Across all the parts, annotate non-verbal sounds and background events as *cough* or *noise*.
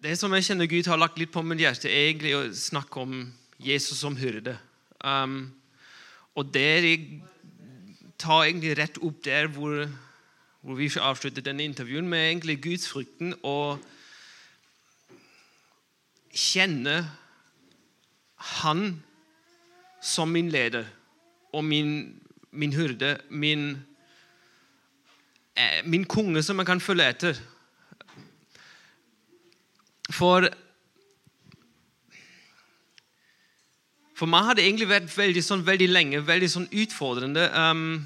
Det som jeg kjenner Gud har lagt litt på mitt hjerte, er egentlig å snakke om Jesus som hyrde. Um, og der jeg tar egentlig rett opp der hvor, hvor vi avsluttet denne intervjuen, med egentlig gudsfrykten og kjenne Han som min leder og min, min hyrde, min, eh, min konge som jeg kan følge etter. For For meg har det egentlig vært veldig, sånn, veldig lenge veldig sånn utfordrende. Um,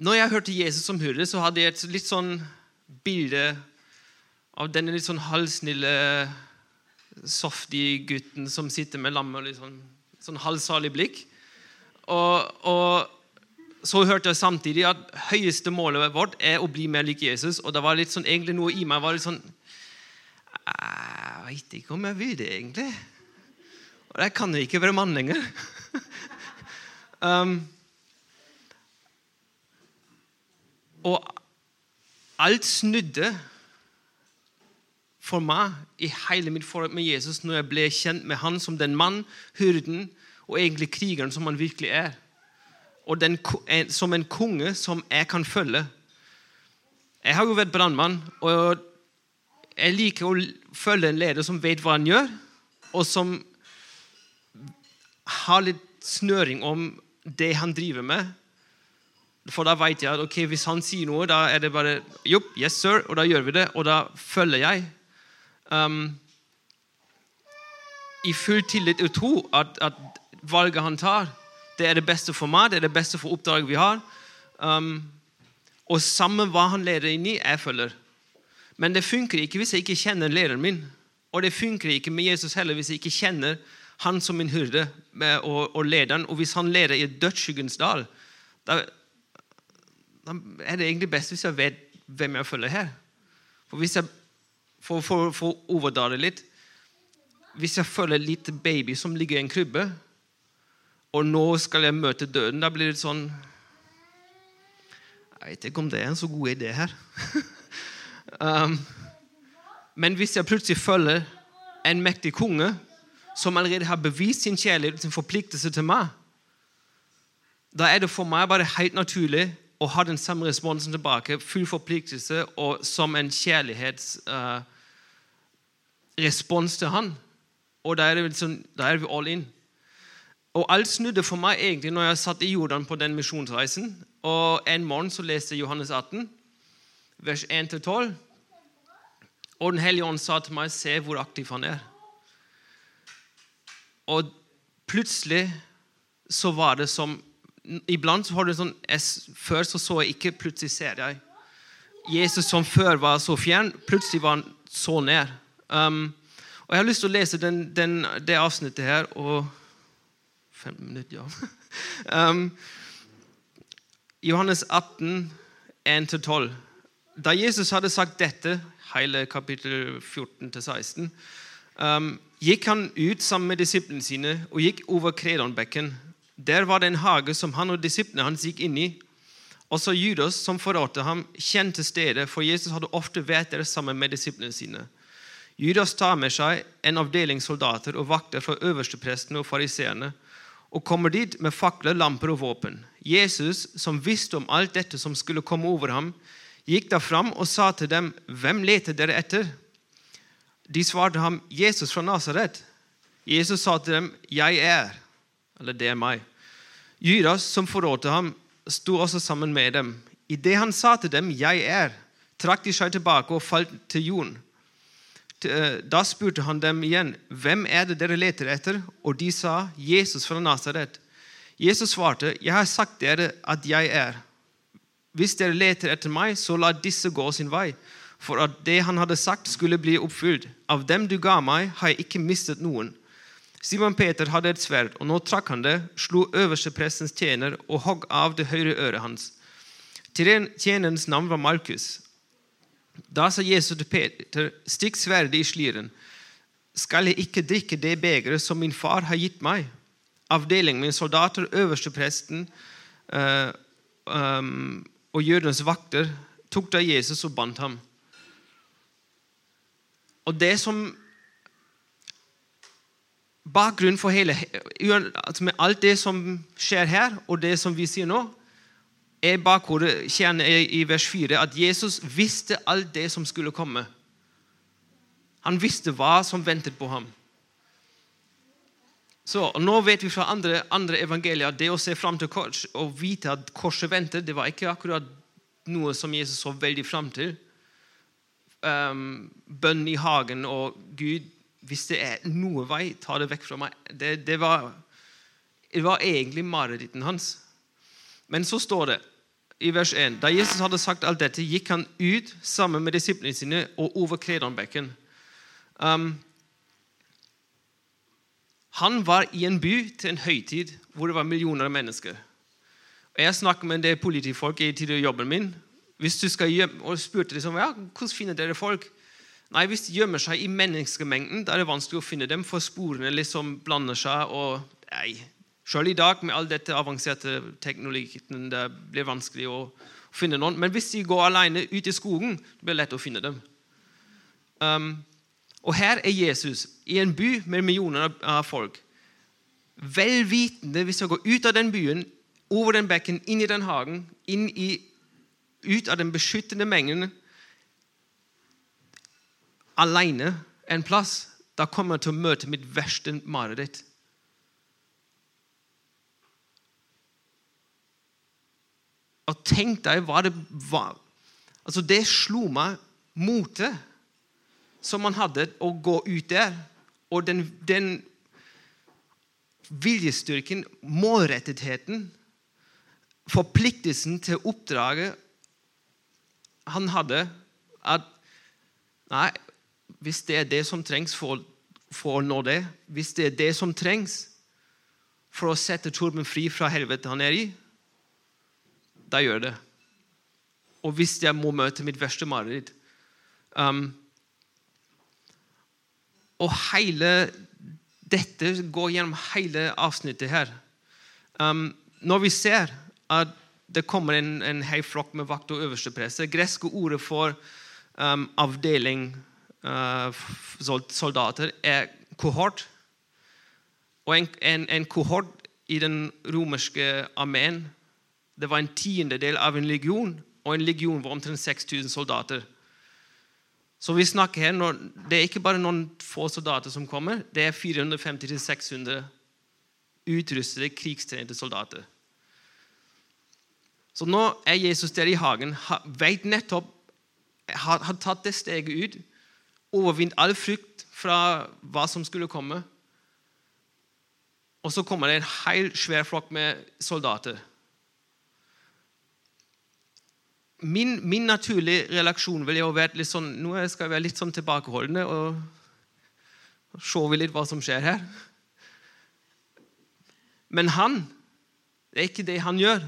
når jeg hørte Jesus som hyrde, så hadde jeg et litt sånn bilde av denne litt sånn halvsnille, softy gutten som sitter med lammet og litt sånn, sånn halvsalig blikk. Og, og så hørte jeg samtidig at høyeste målet vårt er å bli mer lik Jesus. Og det var litt sånn, egentlig noe i meg var litt sånn Jeg veit ikke om jeg vil det, egentlig. Og jeg kan jo ikke være mann lenger. *laughs* um, og alt snudde for meg i hele mitt forhold med Jesus når jeg ble kjent med han som den mann, hurden og egentlig krigeren som han virkelig er. Og den, som en konge som jeg kan følge. Jeg har jo vært brannmann, og jeg liker å følge en leder som vet hva han gjør, og som har litt snøring om det han driver med. For da vet jeg at okay, hvis han sier noe, da er det bare Jopp, yes sir, og da gjør vi det, og da følger jeg. Um, I full tillit og tro at, at, valget han tar, det er det beste for meg, det er det beste for oppdraget vi har. Um, og samme hva han leder inn i, jeg følger. Men det funker ikke hvis jeg ikke kjenner lederen min. Og det funker ikke med Jesus heller hvis jeg ikke kjenner han som min hyrde og, og lederen. Og hvis han leder i dødsskyggens dal, da, da, er det egentlig best hvis jeg vet hvem jeg følger her. For hvis jeg å overdra det litt Hvis jeg følger litt baby som ligger i en krybbe, og nå skal jeg møte døden, da blir det sånn Jeg vet ikke om det er en så god idé her. *laughs* um, men hvis jeg plutselig følger en mektig konge som allerede har bevist sin kjærlighet og sin forpliktelse til meg, da er det for meg bare helt naturlig å ha den samme responsen tilbake, full forpliktelse og som en kjærlighetsrespons uh, til han. Og da er, sånn, da er, vi all in. Og alt snudde for meg egentlig når jeg satt i Jordan på den misjonsreisen. Og En morgen så leste jeg Johannes 18, vers 1-12. Og Den hellige ånd sa til meg, se hvor aktiv han er. Og plutselig så var det som Iblant så har du sånn Før så, så jeg ikke, plutselig ser jeg. Jesus som før var så fjern, plutselig var han så nær. Um, og Jeg har lyst til å lese den, den, det avsnittet her og 15 minutter, ja. *laughs* Um, Johannes 18, 1-12. Da Jesus hadde sagt dette, hele kapittel 14-16, um, gikk han ut sammen med disiplene sine og gikk over Kredonbekken. Der var det en hage som han og disiplene hans gikk inn i. Også Judas, som forrådte ham, kjente stedet, for Jesus hadde ofte vært der sammen med disiplene sine. Judas tar med seg en avdeling soldater og vakter fra øversteprestene og fariseerne og kommer dit med fakler, lamper og våpen. Jesus, som visste om alt dette som skulle komme over ham, gikk da fram og sa til dem, 'Hvem leter dere etter?' De svarte ham, 'Jesus fra Nasaret'. Jesus sa til dem, 'Jeg er', eller 'det er meg'. Judas, som forrådte ham, sto også sammen med dem. Idet han sa til dem, 'Jeg er', trakk de seg tilbake og falt til jorden. Eh, da spurte han dem igjen, 'Hvem er det dere leter etter?' Og de sa, 'Jesus fra Nasaret'. Jesus svarte, 'Jeg har sagt dere at jeg er.' Hvis dere leter etter meg, så la disse gå sin vei for at det han hadde sagt, skulle bli oppfylt. Av dem du ga meg, har jeg ikke mistet noen. Simon Peter hadde et sverd, og nå trakk han det, slo øversteprestens tjener og hogg av det høyre øret hans. Tjenerens navn var Markus. Da sa Jesus til Peter, stikk sverdet i sliren. Skal jeg ikke drikke det begeret som min far har gitt meg? Avdelingen min soldater, øverstepresten øh, øh, og jødenes vakter tok da Jesus og bandt ham. Og det som Bakgrunnen for hele Med alt det som skjer her, og det som vi sier nå, er bakhodet kjernen i vers 4 at Jesus visste alt det som skulle komme. Han visste hva som ventet på ham. Så, og Nå vet vi fra andre, andre evangelier at det å se fram til kors og vite at korset venter, det var ikke akkurat noe som Jesus så veldig fram til. Um, bønn i hagen og Gud hvis det er noe vei, ta det vekk fra meg. Det, det, var, det var, egentlig mareritten hans. Men så står det i vers 1 Da Jesus hadde sagt alt dette, gikk han ut sammen med disiplene sine og over Kredonbekken. Um, han var i en by til en høytid hvor det var millioner av mennesker. Og Jeg snakker med en del politifolk i tidligere jobben min. Hvis du skal gjemme, og spurte liksom, ja, hvordan finner dere folk? Nei, Hvis de gjemmer seg i menneskemengden, da er det vanskelig å finne dem, for sporene liksom blander seg. og nei, Selv i dag med all dette avanserte teknologien det blir vanskelig å finne noen. Men hvis de går alene ut i skogen, blir det lett å finne dem. Um, og Her er Jesus i en by med millioner av folk. Vel vitende hvis han går ut av den byen, over den bekken, inn i den hagen, inn i, ut av den beskyttende mengden alene en plass, da kommer jeg til å møte mitt verste mareritt. Og tenk deg hva det var. Altså, det slo meg motet som man hadde å gå ut der, og den, den viljestyrken, målrettetheten, forpliktelsen til oppdraget han hadde at Nei, hvis det er det som trengs for, for, å nå det, hvis det er det som trengs for å sette Torben fri fra helvete han er i, da gjør det. Og hvis jeg må møte mitt verste mareritt um, Og hele dette går gjennom hele avsnittet her. Um, når vi ser at det kommer en, en hel flokk med vakt og øversteprester Greske ordet for um, avdeling uh, soldater er kohort. Og en, en, en, kohort i den romerske armeen det var en tiendedel av en legion, og en legion var omtrent 6000 soldater. Så vi snakker her, når, Det er ikke bare noen få soldater som kommer, det er 450-600 utrustede, krigstrente soldater. Så nå er Jesus der i hagen, vet nettopp har, har tatt det steget ut, overvint all frykt fra hva som skulle komme. Og så kommer det en hel svær flokk med soldater. Min, min naturlige reaksjon ville jo vært litt sånn Nå skal jeg være litt sånn tilbakeholdende og se litt hva som skjer her. Men han Det er ikke det han gjør.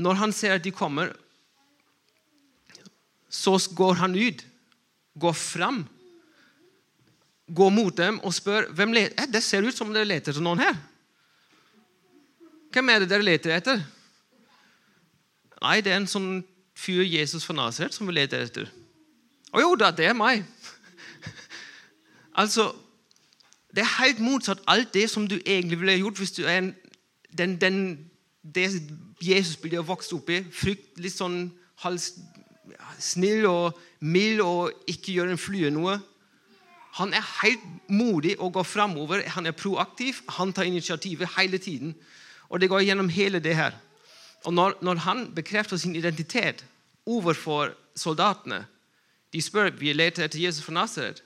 Når han ser at de kommer, så går han ut, går fram, går mot dem og spør hvem leter, Det ser ut som dere leter etter noen her. Hvem er det dere leter etter? Nei, det er en sånn fyr Jesus fra Nazaret som vi leter etter. Å jo da, det er meg. *laughs* altså, Det er helt motsatt alt det som du egentlig ville gjort hvis du er en, den, den, det Jesus blir vokst opp i. Frykt, litt sånn hals, snill og mild og ikke gjør en flue noe. Han er helt modig og går framover. Han er proaktiv. Han tar initiativet hele tiden. Og det går gjennom hele det her. Og når, når han bekrefter sin identitet overfor soldatene De spør vi leter etter Jesus fra Nazaret.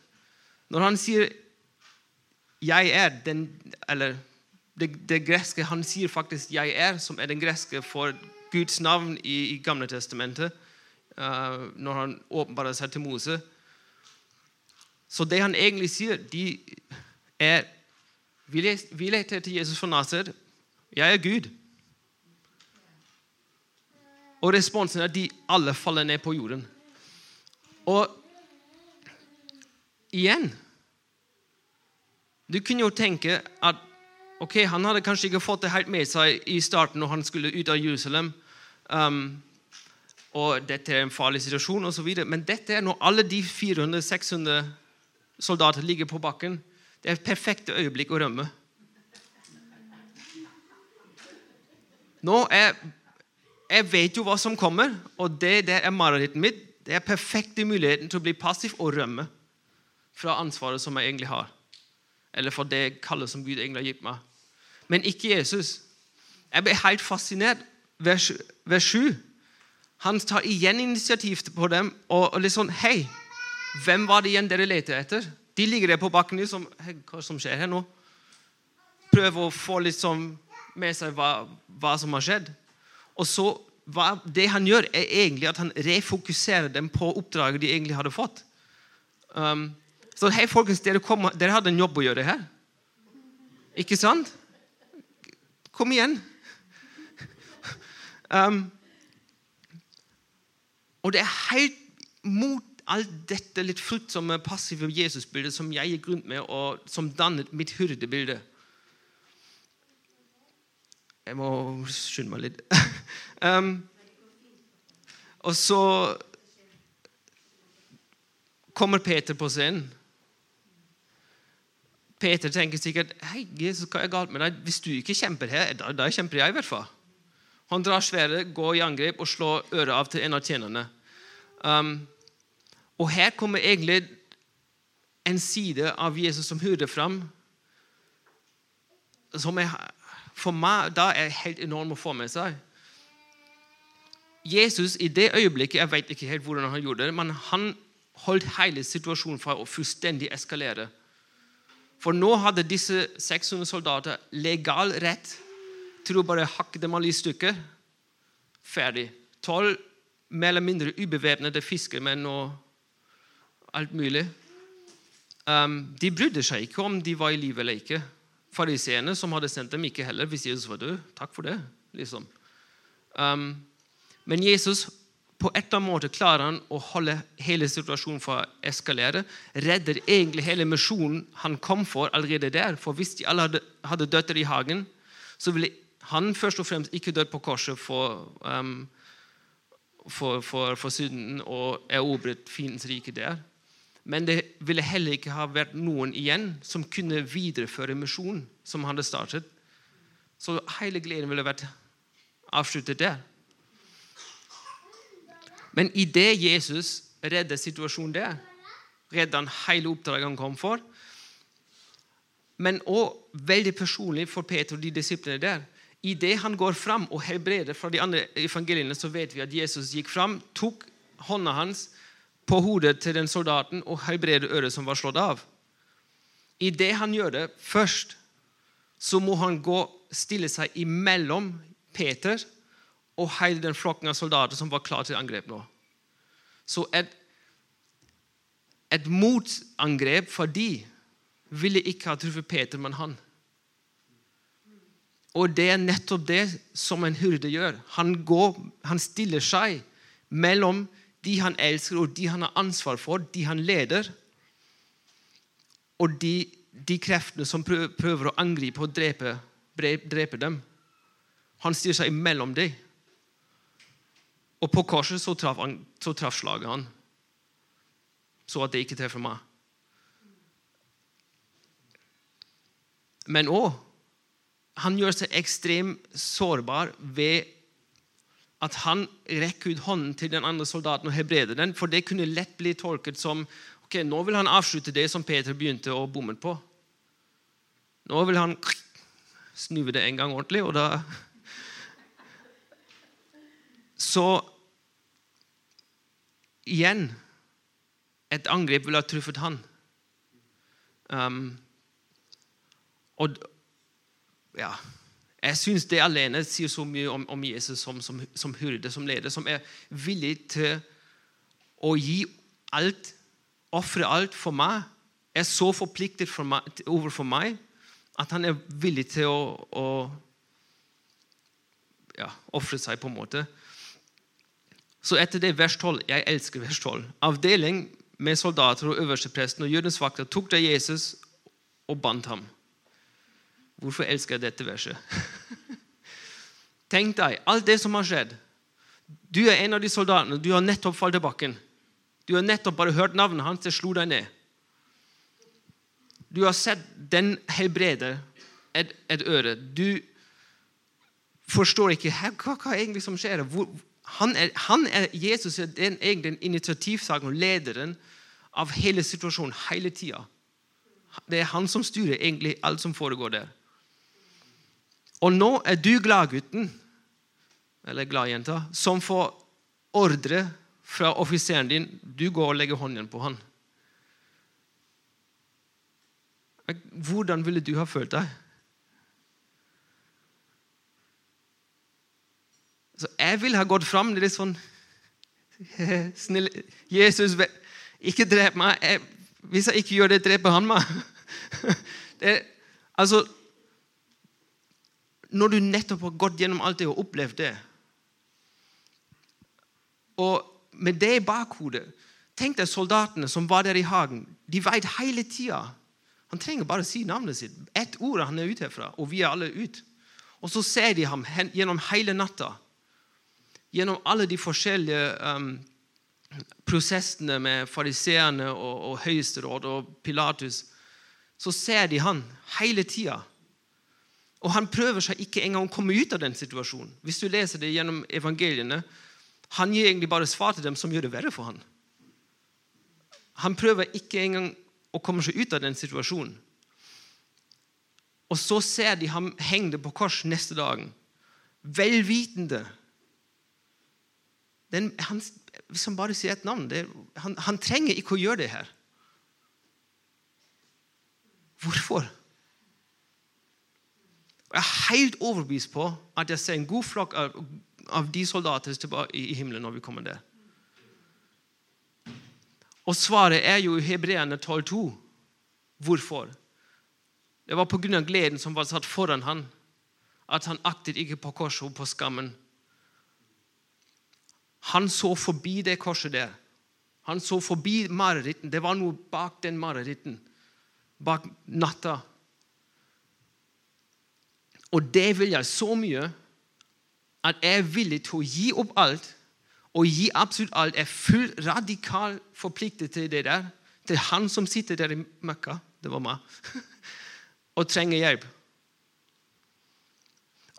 Når han sier 'jeg er den' Eller det, det, greske Han sier faktisk 'jeg er', som er den greske for Guds navn i, i Gamle testamentet. Uh, når han åpenbarer seg til Mose. Så det han egentlig sier, de er Vi leter etter Jesus fra Nazaret. Jeg er Gud. Og responsen er at de alle faller ned på jorden. Og igjen Du kunne jo tenke at ok, han hadde kanskje ikke fått det helt med seg i starten når han skulle ut av Jerusalem. Um, og dette er en farlig situasjon osv. Men dette er når alle de 400-600 soldater ligger på bakken. Det er et perfekt øyeblikk å rømme. Nå er, Jeg vet jo hva som kommer, og det der er marerittet mitt. Det er perfekte muligheten til å bli passiv og rømme fra ansvaret som jeg egentlig har. Eller fra det kallet som Gud egentlig har gitt meg. Men ikke Jesus. Jeg ble helt fascinert. Vers, vers 7. Han tar igjen initiativ på dem og, og sånn Hei, hvem var det igjen dere leter etter? De ligger der på bakken liksom hey, hva som skjer her nå? Prøver å få litt sånn med seg hva, hva som har skjedd. Og så hva, Det han gjør, er egentlig at han refokuserer dem på oppdraget de egentlig hadde fått. Um, så hei, folkens, dere, kom, dere hadde en jobb å gjøre her. Ikke sant? Kom igjen. Um, og det er helt mot alt dette litt fruktsomme, passive Jesusbildet som jeg gikk rundt med, og som dannet mitt hyrdebilde. Jeg må skynde meg litt. *laughs* um, og så kommer Peter på scenen. Peter tenker sikkert Hei, Jesus, hva er galt med deg? Hvis du ikke kjemper her, da, da kjemper jeg i hvert fall. Han drar sverdet, går i angrep og slår øret av til en av tjenerne. Um, og her kommer egentlig en side av Jesus som hører fram, som er for meg da er helt enorm å få med seg. Jesus i det øyeblikket Jeg vet ikke helt hvordan han gjorde det, men han holdt hele situasjonen fra å fullstendig eskalere. For nå hadde disse 600 soldater legal rett til å bare hakke dem alle i stykker. Ferdig. Tolv mer eller mindre ubevæpnede fiskermenn og alt mulig. Um, de brydde seg ikke om de var i live eller ikke. Fariseerne som hadde sendt dem, ikke heller hvis Jesus var død. Takk for det. liksom. Um, men Jesus på et eller annet måte klarer han å holde hele situasjonen fra å eskalere. Redder egentlig hele misjonen han kom for allerede der. For hvis de alle hadde, hadde dødd i hagen, så ville han først og fremst ikke dødd på korset for, um, for, for, for synden og erobret fiendens rike der. Men det ville heller ikke ha vært noen igjen som kunne videreføre misjonen som han hadde startet. Så hele gleden ville vært avsluttet der. Men idet Jesus redder situasjonen der, redder han hele oppdraget han kom for. Men òg veldig personlig for Peter og de disiplene der. Idet han går fram og helbreder fra de andre evangeliene, så vet vi at Jesus gikk fram, tok hånda hans på hodet til den soldaten og helbreder øret som var slått av. Idet han gjør det først, så må han gå stille seg imellom Peter hele den flokken av soldater som var klar til angrep nå. Så et, et motangrep for de ville ikke ha truffet Peter, men han. Og det er nettopp det som en hyrde gjør. Han, går, han stiller seg mellom de han elsker, og de han har ansvar for, de han leder, og de, de kreftene som prøver å angripe og drepe, drepe dem. Han stiller seg mellom dem. Og på korset så traff, han, så traff slaget han, så at det ikke treffer meg. Men òg han gjør seg ekstremt sårbar ved at han rekker ut hånden til den andre soldaten og hebreder den, for det kunne lett bli tolket som ok, nå vil han avslutte det som Peter begynte å bomme på. Nå vil han snuve det en gang ordentlig, og da Så igjen Et angrep ville ha truffet han. Um, og ja jeg syns det alene sier så mye om, om Jesus som, som, som hyrde, som leder, som er villig til å gi alt, ofre alt for meg, er så forpliktet for meg, overfor meg at han er villig til å, å ja, ofre seg, på en måte. Så etter det vers 12 Jeg elsker vers 12. Avdeling med soldater og øverstepresten og jødens vakter tok da Jesus og bandt ham. Hvorfor elsker jeg dette verset? *laughs* Tenk deg alt det som har skjedd. Du er en av de soldatene. Du har nettopp falt til bakken. Du har nettopp bare hørt navnet hans, det slo deg ned. Du har sett den helbreder et, et øre. Du forstår ikke hva, hva egentlig som skjer. Hvor, han, er, han er, Jesus er den, egentlig initiativtakeren og lederen av hele situasjonen hele tida. Det er han som styrer egentlig alt som foregår der. Og nå er du gladgutten, eller gladjenta, som får ordre fra offiseren din. Du går og legger hånden på han. Hvordan ville du ha følt deg? Så jeg ville ha gått fram litt sånn *laughs* Snill, Jesus, ikke drep meg. Jeg, hvis jeg ikke gjør det, dreper han meg. *laughs* Det, altså, når du nettopp har gått gjennom alt det og opplevd det Og med det i bakhodet Tenk deg soldatene som var der i hagen. De veit hele tida. Han trenger bare å si navnet sitt. Ett ord han er ute herfra, og vi er alle ute. Og så ser de ham gjennom hele natta. Gjennom alle de forskjellige um, prosessene med fariseerne og, og høyesterett og Pilatus. Så ser de han hele tida. Og han prøver seg ikke engang å komme ut av den situasjonen. Hvis du leser det gjennom evangeliene, han gir egentlig bare svar til dem som gjør det verre for han. Han prøver ikke engang å komme seg ut av den situasjonen. Og så ser de ham henge på kors neste dagen, velvitende. Den, han, som bare sier et navn det, han, han trenger ikke å gjøre det her. Hvorfor? Jeg er helt overbevist på at jeg ser en god flokk av, av de soldater i, i himmelen når vi kommer der. Og svaret er jo i Hebreerne 12,2. Hvorfor? Det var pga. gleden som var satt foran han, at han aktet ikke på korset og på skammen. Han så forbi det korset der. Han så forbi mareritten. Det var noe bak den mareritten. Bak natta og det vil jeg så mye at jeg er villig til å gi opp alt. Og gi absolutt alt. Jeg er full radikal forpliktet til det der. Til han som sitter der i møkka, det var meg, *laughs* og trenger hjelp.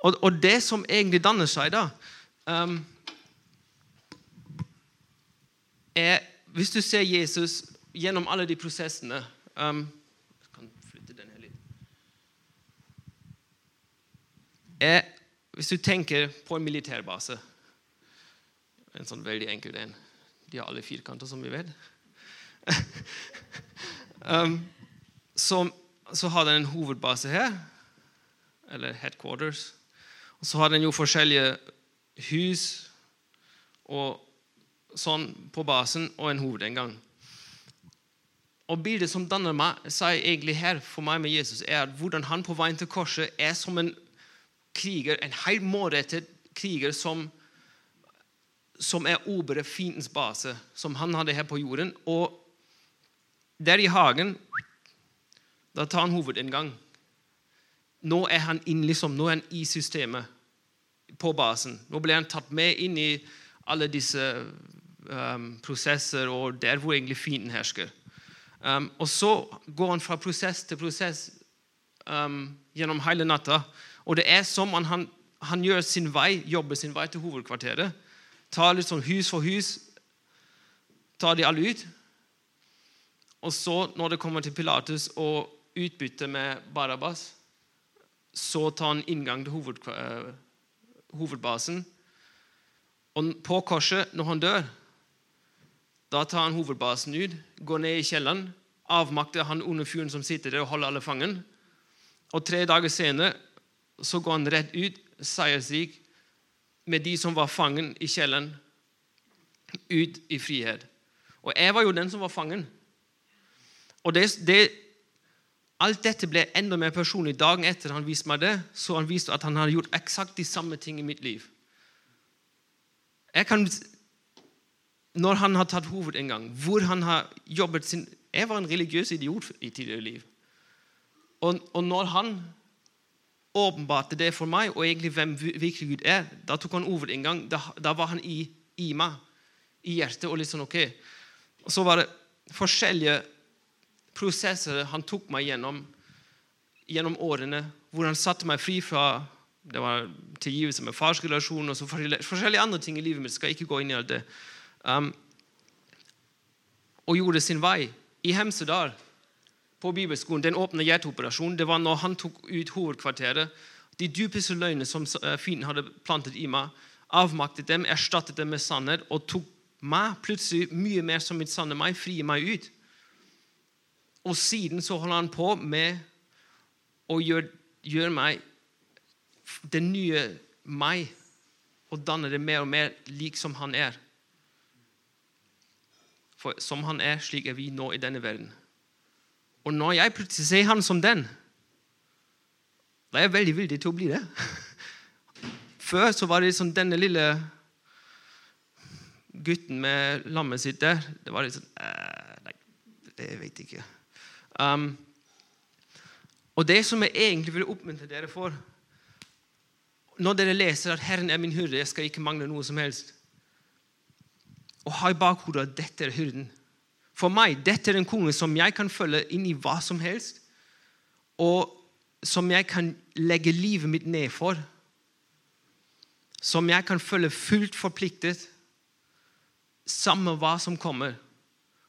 Og, og, det som egentlig danner seg da, um, er Hvis du ser Jesus gjennom alle de prosessene um, er Hvis du tenker på en militærbase En sånn veldig enkel en. De har alle firkanter, som vi vet. *laughs* um, så, så, har den en hovedbase her, eller headquarters. Og så har den jo forskjellige hus og sånn på basen og en hovedinngang. Og Bildet som danner meg, seg egentlig her for meg med Jesus, er at hvordan han på veien til korset er som en kriger, en helt målrettet kriger som, som er over fiendens base, som han hadde her på jorden. Og der i hagen da tar han hovedinngang. Nå er han inn, liksom, nå er han i systemet, på basen. Nå blir han tatt med inn i alle disse um, prosesser og der hvor egentlig fienden hersker. Um, og så går han fra prosess til prosess um, gjennom hele natta. Og det er som om han, han gjør sin vei, jobber sin vei til hovedkvarteret. Tar litt sånn hus for hus. Tar de alle ut. Og så, når det kommer til Pilatus og utbytte med Barabas, så tar han inngang til hoved, uh, hovedbasen. Og på korset, når han dør, da tar han hovedbasen ut, går ned i kjelleren, avmakter han onde fyren som sitter der og holder alle fangen. Og tre dager senere så går han rett ut, seiersrik, med de som var fangen i kjelleren, ut i frihet. Og jeg var jo den som var fangen. Og det, det, Alt dette ble enda mer personlig dagen etter han viste meg det. Så han viste at han hadde gjort eksakt de samme ting i mitt liv. Jeg kan, når han har tatt hovedinngang, hvor han har jobbet sin Jeg var en religiøs idiot i tidligere liv. Og, og når han åpenbarte det for meg, og egentlig hvem virkelig Gud er, da tok han hovedinngang. Da, da var han i, i meg, i hjertet. Og litt sånn, ok. Og så var det forskjellige prosesser han tok meg gjennom gjennom årene, hvor han satte meg fri fra det var tilgivelse med farsrelasjon og så forskjellige, forskjellige andre ting i livet mitt. skal ikke gå inn i alt det. Um, og gjorde sin vei i Hemsedal, på bibelskolen. Den åpne hjerteoperasjonen. Det var når han tok ut hovedkvarteret. De dypeste løgnene som eh, fienden hadde plantet i meg, avmaktet dem, erstattet dem med sannhet og tok meg plutselig mye mer som mitt sanne meg, frier meg ut. Og siden så holder han på med å gjøre, gjør meg den nye meg og danne det mer og mer lik som han er. For som han er, slik er vi nå i denne verden. Og når jeg plutselig ser han som den, da er jeg veldig villig til å bli det. *laughs* Før så var det liksom denne lille gutten med lammet sitt der. Det var litt sånn eh, Nei, det vet jeg ikke. Um, og det som jeg egentlig vil oppmuntre dere for Når dere leser at 'Herren er min hyrde, jeg skal ikke mangle noe som helst' Og ha i bakhodet at dette er hyrden. For meg, dette er en konge som jeg kan følge inn i hva som helst, og som jeg kan legge livet mitt ned for. Som jeg kan følge fullt forpliktet, samme hva som kommer.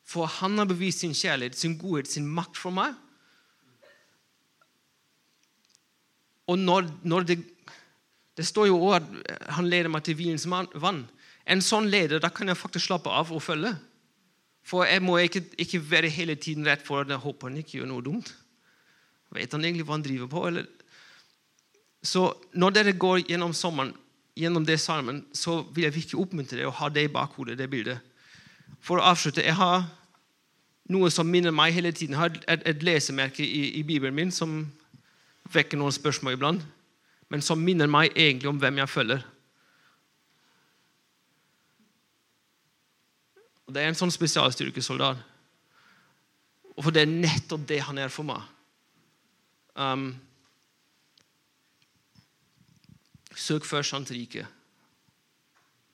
For han har bevist sin kjærlighet, sin godhet, sin makt for meg. Og når, når det, det står jo også at han leder meg til hvilens vann. En sånn leder, da kan jeg faktisk slappe av og følge. For jeg må ikke, ikke være hele tiden redd for at jeg håper han ikke gjør noe dumt. Vet han egentlig hva han driver på? Eller? Så når dere går gjennom sommeren, gjennom det salmen, så vil jeg virkelig oppmuntre dere å ha det i bakhodet, det bildet. For å avslutte, jeg har noe som minner meg hele tiden. Jeg har et, et lesemerke i, i Bibelen min som vekker noen spørsmål iblant, men som minner meg egentlig om hvem jeg følger. Og Det er en sånn spesialstyrkesoldat. Og for det er nettopp det han er for meg. Um, søk først hans rike.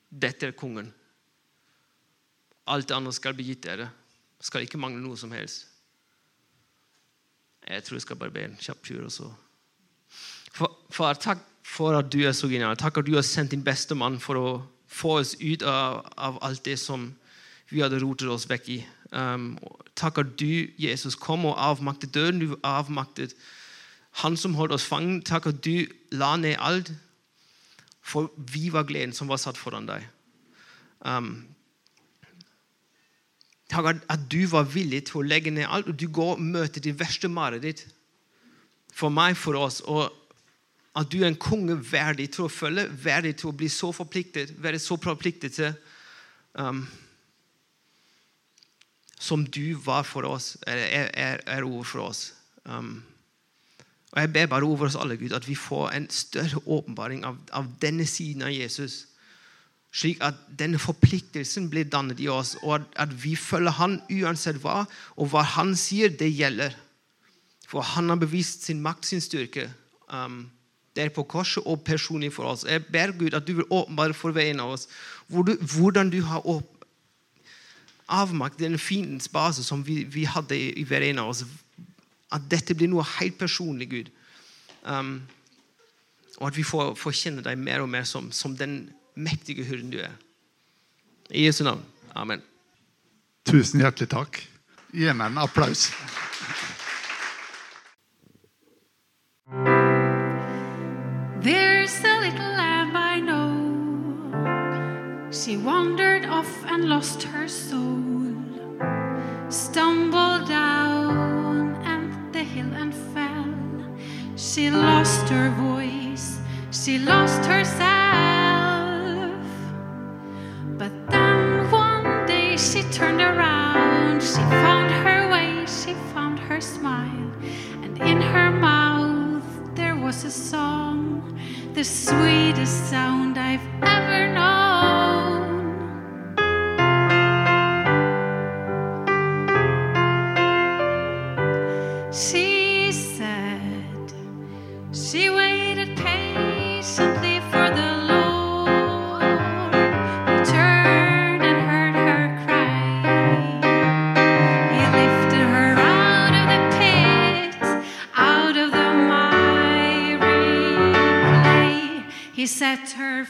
Dette er kongen. Alt det andre skal bli gitt dere. Skal ikke mangle noe som helst. Jeg tror jeg skal bare be en kjapp tur. og så. Far, takk for at du er så genial. Takk at du har sendt din beste mann for å få oss ut av, av alt det som vi hadde rotet oss vekk i. Um, takk at du, Jesus, kom og avmaktet døden. Du avmaktet han som holdt oss fanget. Takk at du la ned alt, for vi var gleden som var satt foran deg. Um, takk at, at, du var villig til å legge ned alt, og du går og møter det verste mareritt for meg, for oss. og at du er en konge verdig til å følge, verdig til å bli så forpliktet, være så forpliktet til um, som du var for oss, er, er, er over for oss. Um, og Jeg ber bare over oss alle Gud, at vi får en større åpenbaring av, av, denne siden av Jesus. Slik at denne forpliktelsen blir dannet i oss, og at, at, vi følger Han uansett hva. Og hva Han sier, det gjelder. For Han har bevist sin makt, sin styrke. Um, der på korset og personlig for oss. Jeg ber Gud at du vil åpenbare for veien av oss hvordan du har åpnet avmakt, den fiendens base som vi, vi hadde i, i, hver ene av oss. At dette blir noe helt personlig, Gud. Um, og at vi får, får, kjenne deg mer og mer som, som den mektige hurden du er. I Jesu navn. Amen. Tusen hjertelig takk. Gi meg en applaus. She wandered off and lost her soul. Stumbled down and the hill and fell. She lost her voice. She lost herself. But then one day she turned around. She found her way. She found her smile. And in her mouth there was a song, the sweetest sound I've ever known. said. She waited patiently for the Lord. He turned and heard her cry. He lifted her out of the pit, out of the miry clay. He set her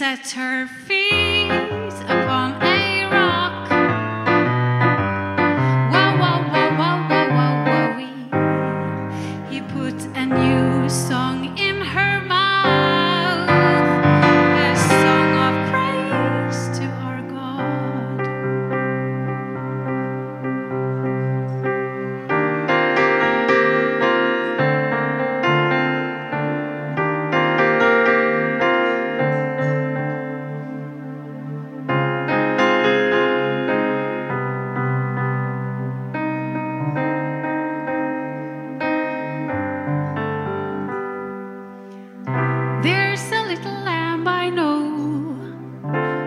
Set her feet.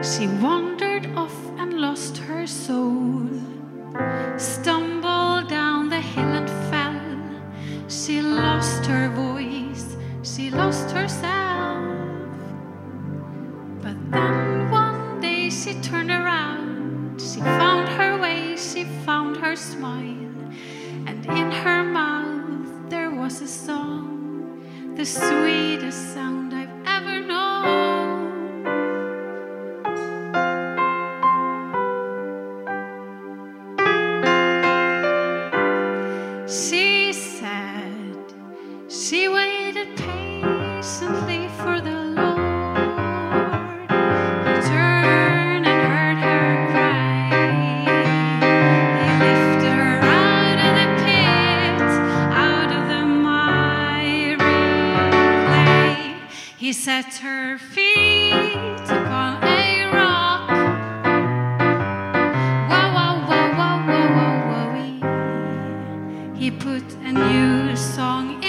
She wandered off and lost her soul, stumbled down the hill and fell. She lost her voice, she lost herself. He set her feet upon a rock. Wow, wow, wow, wow, wow, wow, wow. He put a new song